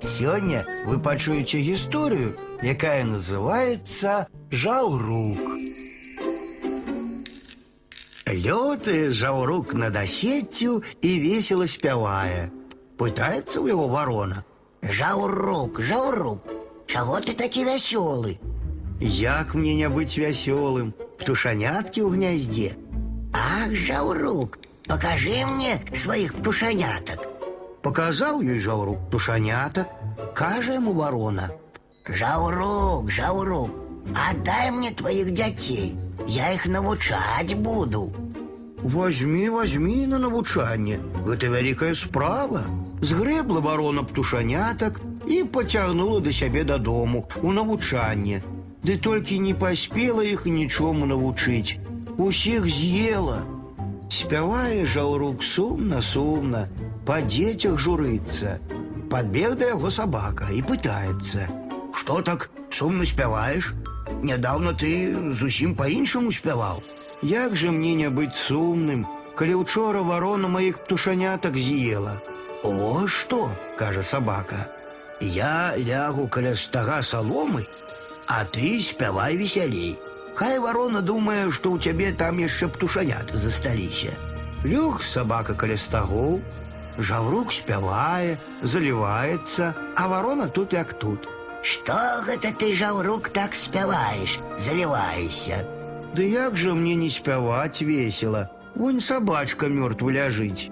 Сёння вы пачуеце гісторыю, якая называется Жаўрук. Лётае жаўрук над асеццю і весела спявае. Пытаецца ў яго варона. Жаўрук, жаўрук, чаго ты такі вясёлы? Як мне не быць вясёлым? Птушаняткі ў гняздзе. Ах, жаўрук, покажи мне сваіх птушанятак. Паказаў ёй жаўрук птушанятак, кажа яму варона. Жаўрук, жаўрук, отдай мне твоих дзяцей. Я іх навучаць буду. Возьмі, возьмі на навучанне. Гэта вялікая справа. Згрэбла варона птушанятак і пацягнула да сябе дадому у навучанне. Ды толькі не паспела іх нічому навучыць. Усіх з'ела. Спявае жаўрук сумна, сумна, па дзецях журыцца. Падбег да яго сабака і пытаецца: « Што так сумна спяваеш? Нядаўна ты зусім па-іншаму спяваў. Як жа мне не быць сумным, калі учора варона маіх птушанятак з'ела. О што, кажа сабака. Я лягу каля стага саломы, а ты спявай весялей. Хай варона думае, што ў цябе там яшчэ птушанят засталіся. Лёг сабака каля стагоў, жаўрук спявае, заліваецца, а варона тут як тут. Што гэта ты, жаўрук, так спяваеш, заліваешся? Ды як жа мне не спяваць весела? Вунь сабачка мёртва ляжыць.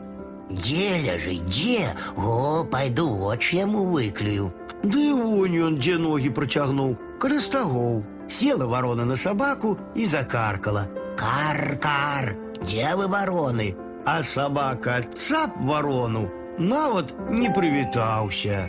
Дзе ляжы, дзе? О, пайду вочы яму выклюю. Ды вунь ён дзе ногі працягнуў, каля стагоў. Села варона на сабаку і закаркала. Кар-кар, дзе вы вароны? А сабака цап варону, нават не прывітаўся.